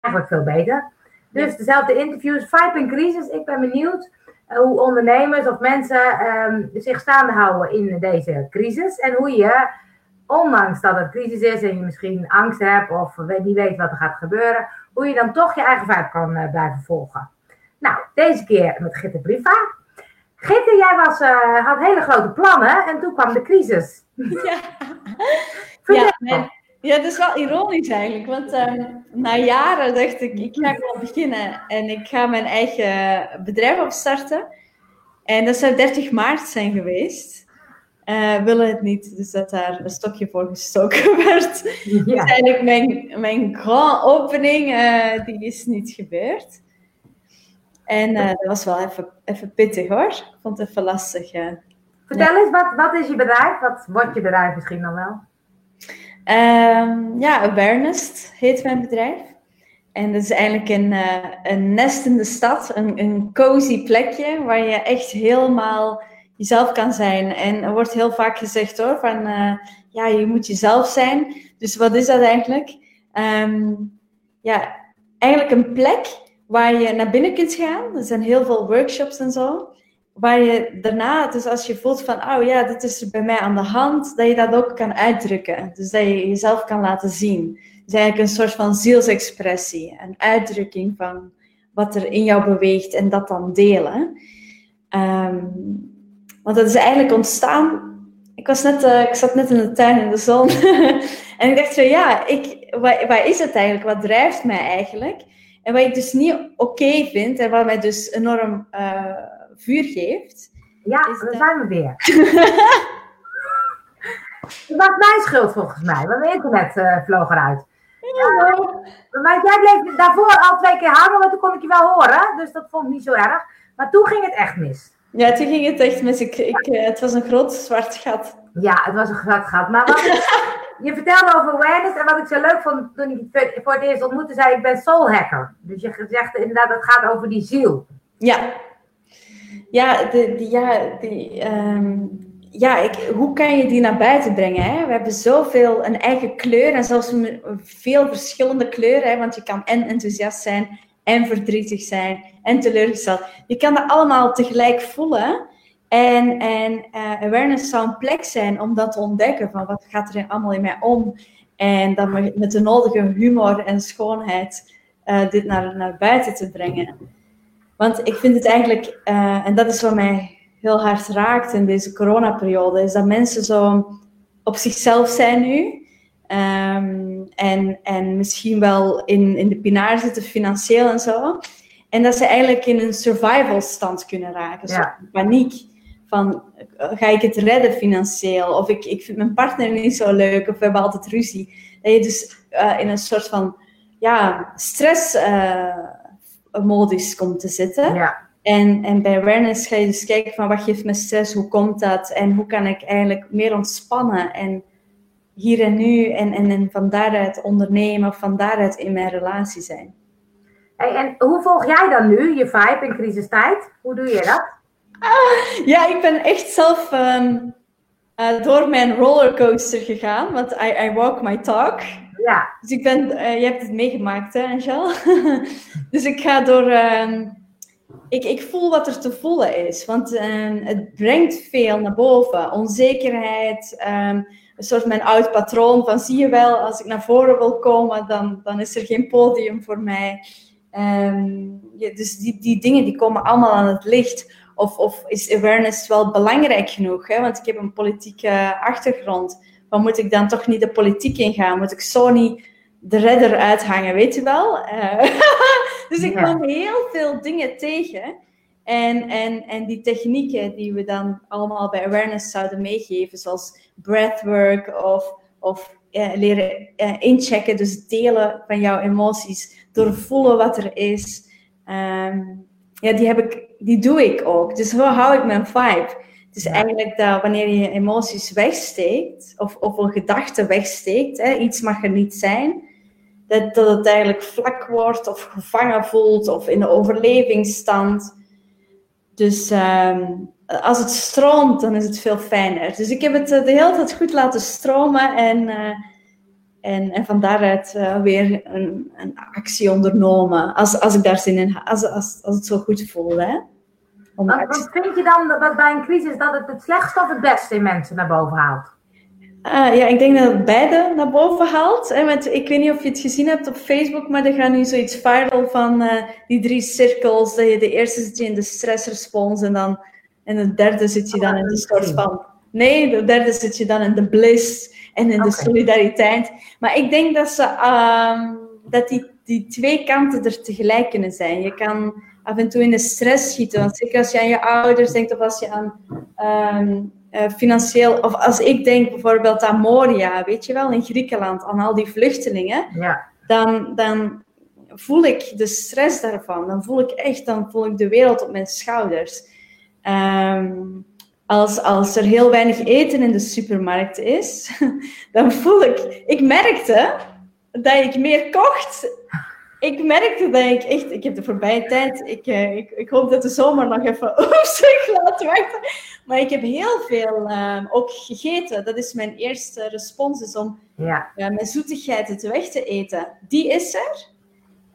eigenlijk veel beter. Dus dezelfde interviews, Vibe in crisis. Ik ben benieuwd eh, hoe ondernemers of mensen ehm, zich staande houden in deze crisis. En hoe je, ondanks dat het crisis is en je misschien angst hebt of niet weet wat er gaat gebeuren, hoe je dan toch je eigen vibe kan uh, blijven volgen. Nou, deze keer met Gitte Briva. Gitte, jij was, uh, had hele grote plannen en toen kwam de crisis. Ja, ja, ja dat is wel ironisch eigenlijk. Want uh, na jaren dacht ik, ik ga gewoon beginnen en ik ga mijn eigen bedrijf opstarten. En dat zou 30 maart zijn geweest. Uh, willen het niet, dus dat daar een stokje voor gestoken werd. Ja. Dus eigenlijk mijn, mijn grand opening, uh, die is niet gebeurd. En uh, dat was wel even, even pittig hoor. Ik vond het even lastig. Vertel eens, wat, wat is je bedrijf? Wat wordt je bedrijf misschien dan wel? Um, ja, Awareness heet mijn bedrijf. En dat is eigenlijk een, uh, een nest in de stad, een, een cozy plekje waar je echt helemaal jezelf kan zijn. En er wordt heel vaak gezegd hoor, van uh, ja, je moet jezelf zijn. Dus wat is dat eigenlijk? Um, ja, eigenlijk een plek waar je naar binnen kunt gaan. Er zijn heel veel workshops en zo. Waar je daarna, dus als je voelt van, oh ja, dit is bij mij aan de hand, dat je dat ook kan uitdrukken. Dus dat je jezelf kan laten zien. Dus eigenlijk een soort van zielsexpressie, een uitdrukking van wat er in jou beweegt en dat dan delen. Um, want dat is eigenlijk ontstaan. Ik, was net, uh, ik zat net in de tuin in de zon. en ik dacht zo, ja, ik, wat, wat is het eigenlijk? Wat drijft mij eigenlijk? En wat ik dus niet oké vind en wat mij dus enorm uh, vuur geeft. Ja, is daar zijn we weer. Het was mijn schuld volgens mij, want mijn internet uh, vloog eruit. Ja. Uh, maar jij bleef daarvoor al twee keer hangen, want toen kon ik je wel horen. Dus dat vond ik niet zo erg. Maar toen ging het echt mis. Ja, toen ging het echt mis. Ik, ik, uh, het was een groot zwart gat. Ja, het was een zwart gat. Maar wat je vertelde over awareness en wat ik zo leuk vond toen ik je voor het eerst ontmoette, zei ik ben soul hacker. Dus je zegt inderdaad, het gaat over die ziel. Ja. Ja, die, ja, die, um, ja ik, hoe kan je die naar buiten brengen? Hè? We hebben zoveel, een eigen kleur en zelfs veel verschillende kleuren. Hè? Want je kan en enthousiast zijn en verdrietig zijn en teleurgesteld. Je kan dat allemaal tegelijk voelen. En, en uh, awareness zou een plek zijn om dat te ontdekken. Van wat gaat er allemaal in mij om? En dan met de nodige humor en schoonheid uh, dit naar, naar buiten te brengen. Want ik vind het eigenlijk, uh, en dat is wat mij heel hard raakt in deze coronaperiode, is dat mensen zo op zichzelf zijn nu. Um, en, en misschien wel in, in de pinaar zitten financieel en zo. En dat ze eigenlijk in een survival stand kunnen raken. Ja. paniek. Van, ga ik het redden financieel? Of ik, ik vind mijn partner niet zo leuk. Of we hebben altijd ruzie. Dat je dus uh, in een soort van ja, stressmodus uh, komt te zitten. Ja. En, en bij awareness ga je dus kijken van wat geeft me stress? Hoe komt dat? En hoe kan ik eigenlijk meer ontspannen? En hier en nu en, en, en van daaruit ondernemen of van daaruit in mijn relatie zijn. Hey, en hoe volg jij dan nu je vibe in crisistijd? Hoe doe je dat? Ah, ja, ik ben echt zelf um, uh, door mijn rollercoaster gegaan, want I, I walk my talk. Ja. Dus ik ben, uh, je hebt het meegemaakt, hè, Angel? dus ik ga door. Um, ik, ik voel wat er te voelen is, want um, het brengt veel naar boven. Onzekerheid, um, een soort mijn oud patroon van zie je wel, als ik naar voren wil komen, dan, dan is er geen podium voor mij. Um, ja, dus die, die dingen die komen allemaal aan het licht. Of, of is awareness wel belangrijk genoeg? Hè? Want ik heb een politieke achtergrond. Maar moet ik dan toch niet de politiek ingaan? Moet ik zo niet de redder uithangen, weet je wel? Uh, dus ik kom heel veel dingen tegen. En, en, en die technieken die we dan allemaal bij awareness zouden meegeven, zoals breathwork of, of uh, leren uh, inchecken, dus delen van jouw emoties, doorvoelen wat er is. Um, ja, die, heb ik, die doe ik ook. Dus hoe hou ik mijn vibe? Dus eigenlijk dat wanneer je emoties wegsteekt, of, of een gedachte wegsteekt, hè, iets mag er niet zijn, dat, dat het eigenlijk vlak wordt of gevangen voelt of in de overlevingsstand. Dus um, als het stroomt, dan is het veel fijner. Dus ik heb het eh, de hele tijd goed laten stromen en uh, En, en van daaruit uh, weer een, een, actie ondernomen. Als, als ik daar zin in als, als, als het zo goed voelt. Hè? Wat, wat, vind je dan dat bij een crisis dat het het slechtste of het beste in mensen naar boven haalt? Uh, ja, ik denk dat het beide naar boven haalt. Hè, met, ik weet niet of je het gezien hebt op Facebook, maar er gaat nu zoiets viral van uh, die drie cirkels. Dat je de eerste zit je in de stressrespons en dan en de derde zit je dan in de soort van... Nee, de derde zit je dan in de bliss en in de solidariteit. Maar ik denk dat, ze, uh, dat die, die twee kanten er tegelijk kunnen zijn. Je kan af en toe in de stress schieten. Want zeker als je aan je ouders denkt of als je aan um, uh, financieel... Of als ik denk bijvoorbeeld aan Moria, weet je wel, in Griekenland, aan al die vluchtelingen. Ja. Dan, dan voel ik de stress daarvan. Dan voel ik echt, dan voel ik de wereld op mijn schouders. Um, als, als er heel weinig eten in de supermarkt is, dan voel ik... Ik merkte dat ik meer kocht ik merkte dat ik echt, ik heb de voorbije tijd, ik, uh, ik, ik, hoop dat de zomer nog even op zich laat wachten. Maar ik heb heel veel uh, ook gegeten. Dat is mijn eerste respons, is om ja. uh, mijn zoetigheid het weg te eten. Die is er.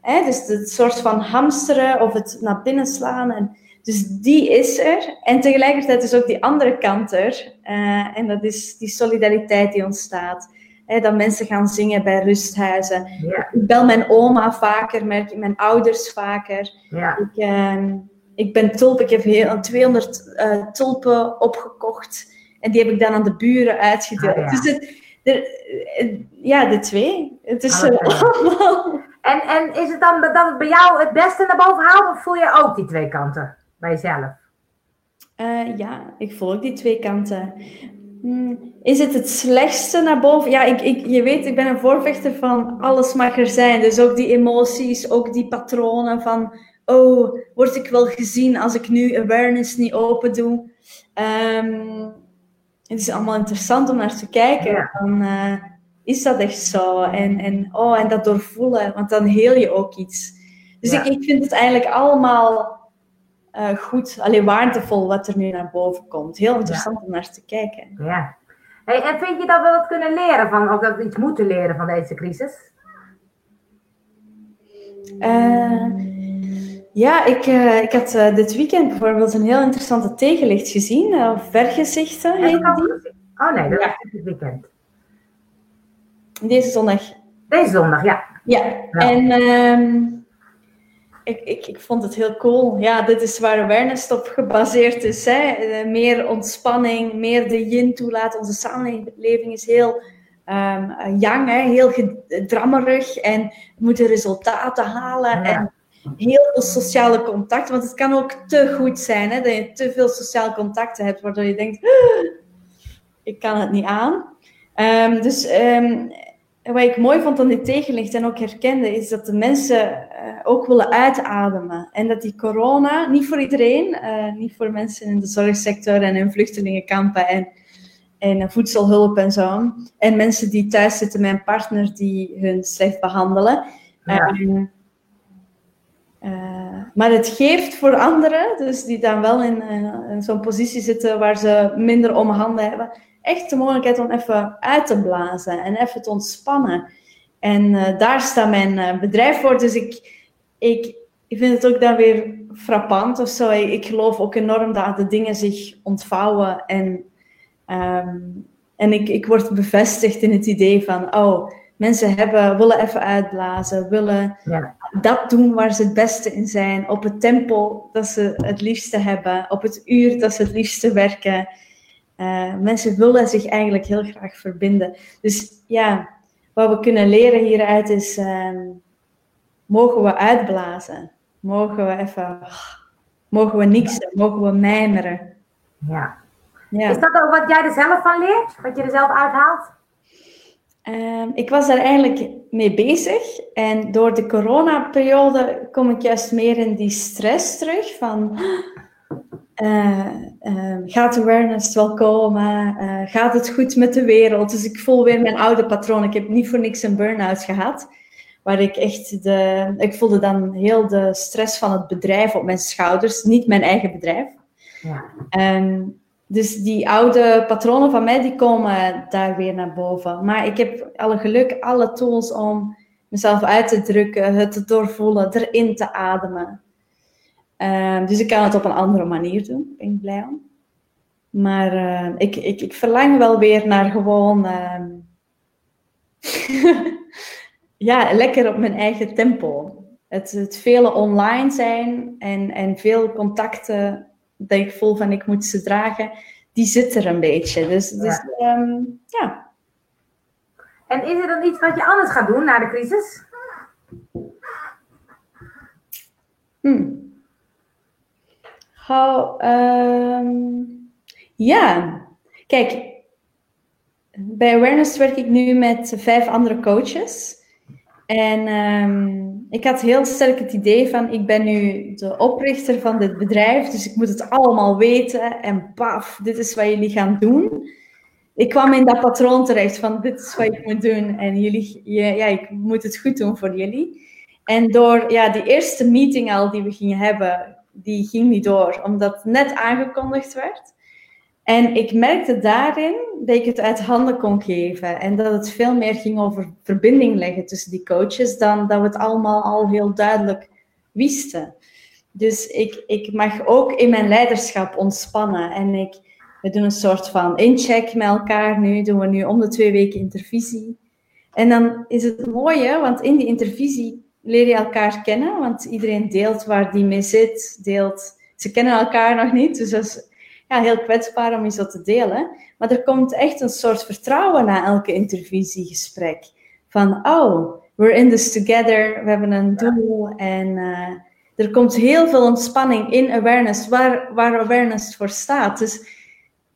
Hè? Dus het soort van hamsteren of het naar binnen slaan. En, dus die is er. En tegelijkertijd is ook die andere kant er. Eh, en dat is die solidariteit die ontstaat dat mensen gaan zingen bij rusthuizen. Ik bel mijn oma vaker, mijn, mijn ouders vaker. Ja. Ik, ehm, ik ben tulp, ik heb heel, 200 uh, eh, tulpen opgekocht. En die heb ik dan aan de buren uitgedeeld. Ah, dus het, de, ja, de twee. Het is ah, allemaal... En, en is het dan dat het bij jou het beste naar boven haalt? Of voel je ook die twee kanten bij jezelf? Uh, ja, ik voel ook die twee kanten. Hmm, is het het slechtste naar boven? Ja, ik, ik, je weet, ik ben een voorvechter van alles mag er zijn. Dus ook die emoties, ook die patronen van... Oh, word ik wel gezien als ik nu awareness niet open doe? Um, het is allemaal interessant om naar te kijken. Van, uh, is dat echt zo? En, en, oh, en dat doorvoelen, want dan heel je ook iets. Dus ik, ik vind het eigenlijk allemaal uh, goed, alleen waardevol wat er nu naar boven komt. Heel interessant om naar te kijken. Ja. Hey, en vind je dat we wat kunnen leren van, of dat we iets moeten leren van deze crisis? Uh, ja, ik, uh, ik had dit weekend bijvoorbeeld een heel interessante tegenlicht gezien. of vergezichten heet die. Oh nee, dat ja. is dit weekend. Deze zondag. Deze zondag, ja. Ja, en... Ik, ik, ik vond het heel cool. Ja, dit is waar awareness op gebaseerd is. Hè? Eh, meer ontspanning, meer de yin toelaten. Onze samenleving is heel um, yang, hè? heel drammerig en we moeten resultaten halen. En heel veel sociale contacten. Want het kan ook te goed zijn hè? dat je te veel sociale contacten hebt, waardoor je denkt: ik kan het niet aan. Um, dus um, wat ik mooi vond aan die tegenlicht en ook herkende, is dat de mensen uh, ook willen uitademen. En dat die corona, niet voor iedereen, uh, niet voor mensen in de zorgsector en in vluchtelingenkampen en, en voedselhulp en zo. En mensen die thuis zitten met een partner die hun slecht behandelen. Ja. Um, uh, maar het geeft voor anderen, dus die dan wel in, in zo'n positie zitten waar ze minder om handen hebben, echt de mogelijkheid om even uit te blazen en even te ontspannen. En uh, daar staat mijn uh, bedrijf voor. Dus ik, ik, ik vind het ook dan weer frappant of zo. Ik, ik geloof ook enorm dat de dingen zich ontvouwen. En, um, en ik, ik word bevestigd in het idee van, oh, mensen hebben, willen even uitblazen, willen ja. dat doen waar ze het beste in zijn, op het tempo dat ze het liefste hebben, op het uur dat ze het liefste werken. Uh, mensen willen zich eigenlijk heel graag verbinden. Dus ja, wat we kunnen leren hieruit is, uh, mogen we uitblazen? Mogen we even, mogen we niks, mogen we mijmeren? Ja. ja. Is dat ook wat jij er zelf van leert? Wat je er zelf uithaalt? Uh, ik was daar eigenlijk mee bezig en door de coronaperiode kom ik juist meer in die stress terug van uh, uh, gaat awareness wel komen? Uh, gaat het goed met de wereld? Dus ik voel weer mijn oude patroon. Ik heb niet voor niks een burn-out gehad. Waar ik echt de. Ik voelde dan heel de stress van het bedrijf op mijn schouders. Niet mijn eigen bedrijf. Ja. Um, dus die oude patronen van mij, die komen daar weer naar boven. Maar ik heb alle geluk, alle tools om mezelf uit te drukken, het te doorvoelen, erin te ademen. Ehm, dus ik kan het op een andere manier doen. Ben ik blij om. Maar uh, ik, ik, ik verlang wel weer naar gewoon... Uh, ja, lekker op mijn eigen tempo. Het, het vele online zijn en, en veel contacten dat ik voel van ik moet ze dragen, die zit er een beetje. Dus, dus ja. Ehm, ja. En is er dan iets wat je anders gaat doen na de crisis? Hmm. Um, ja, kijk, bij Awareness werk ik nu met vijf andere coaches. En um, ik had heel sterk het idee van, ik ben nu de oprichter van dit bedrijf, dus ik moet het allemaal weten en paf, dit is wat jullie gaan doen. Ik kwam in dat patroon terecht van, dit is wat ik moet doen en jullie, ja, ik moet het goed doen voor jullie. En door ja, die eerste meeting al die we gingen hebben, die ging niet door, omdat het net aangekondigd werd. En ik merkte daarin dat ik het uit handen kon geven en dat het veel meer ging over verbinding leggen tussen die coaches dan dat we het allemaal al heel duidelijk wisten. Dus ik, ik mag ook in mijn leiderschap ontspannen en ik, we doen een soort van incheck met elkaar nu, doen we nu om de twee weken intervisie. En dan is het mooie, want in die intervisie leer je elkaar kennen, want iedereen deelt waar die mee zit, deelt, ze kennen elkaar nog niet, dus dat is ja, heel kwetsbaar om je zo te delen. Maar er komt echt een soort vertrouwen na elke intervisiegesprek. Van, oh, we're in this together, we hebben een doel en uh, er komt heel veel ontspanning in awareness, waar, waar awareness voor staat. Dus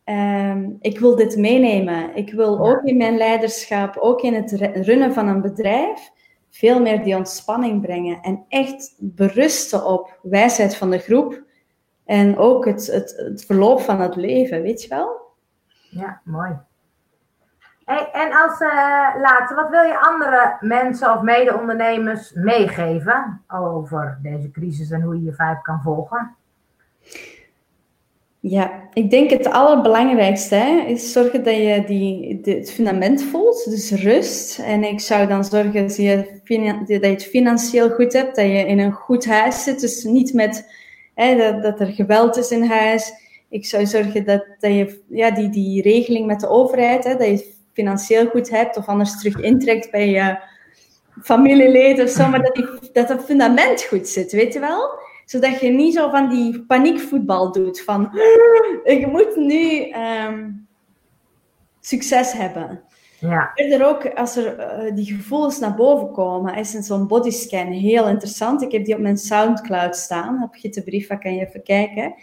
um, ik wil dit meenemen. Ik wil ook in mijn leiderschap, ook in het runnen van een bedrijf, veel meer die ontspanning brengen en echt berusten op wijsheid van de groep en ook het, het, het verloop van het leven, weet je wel? Ja, mooi. En als uh, laatste, wat wil je andere mensen of mede-ondernemers meegeven over deze crisis en hoe je je vijf kan volgen? Ja, ik denk het allerbelangrijkste hè, is zorgen dat je die, het fundament voelt, dus rust. En ik zou dan zorgen dat je, dat je het financieel goed hebt, dat je in een goed huis zit, dus niet met dat, dat, er geweld is in huis. Ik zou zorgen dat, dat je ja, die, die regeling met de overheid, hè, dat je financieel goed hebt of anders terug intrekt bij je familieleden of zo, maar dat, die, dat het fundament goed zit, weet je wel? Zodat je niet zo van die paniekvoetbal doet van je moet nu um, succes hebben. Ja. Verder ook, als er uh, die gevoelens naar boven komen, is zo'n bodyscan heel interessant. Ik heb die op mijn Soundcloud staan. Heb je de brief, kan je even kijken.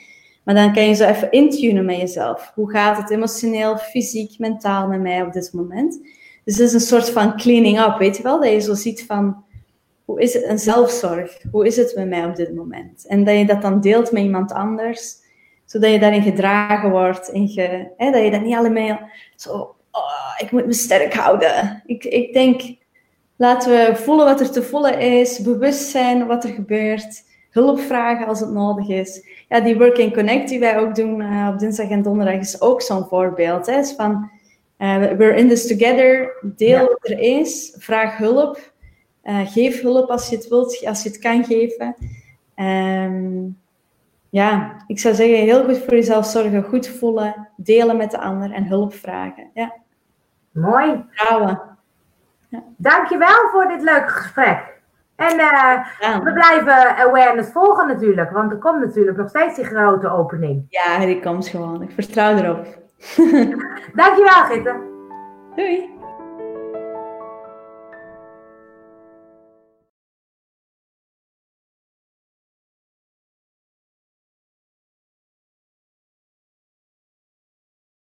Maar dan kan je zo even intunen met jezelf. Hoe gaat het emotioneel, fysiek, mentaal met mij op dit moment? Dus het is een soort van cleaning up, weet je wel? Dat je zo ziet van, hoe is het een zelfzorg? Hoe is het met mij op dit moment? En dat je dat dan deelt met iemand anders, zodat je daarin gedragen wordt. En ge, hè, dat je dat niet allemaal zo oh, ik moet me sterk houden. Ik, ik denk, laten we voelen wat er te voelen is, bewust zijn wat er gebeurt, hulp vragen als het nodig is. Ja, die Work and Connect die wij ook doen uh, op dinsdag en donderdag is ook zo'n voorbeeld. Hè? Is van, uh, we're in this together, deel wat er is, vraag hulp. Uh, geef hulp als je het wilt, als je het kan geven. Um, ja, ik zou zeggen, heel goed voor jezelf zorgen, goed voelen, delen met de ander en hulp vragen. Ja. Mooi. Trouwen. Ja. Dankjewel voor dit leuke gesprek. En uh, we blijven awareness volgen natuurlijk, want er komt natuurlijk nog steeds die grote opening. Ja, die komt gewoon. Ik vertrouw erop. Dankjewel, Gitte. Doei.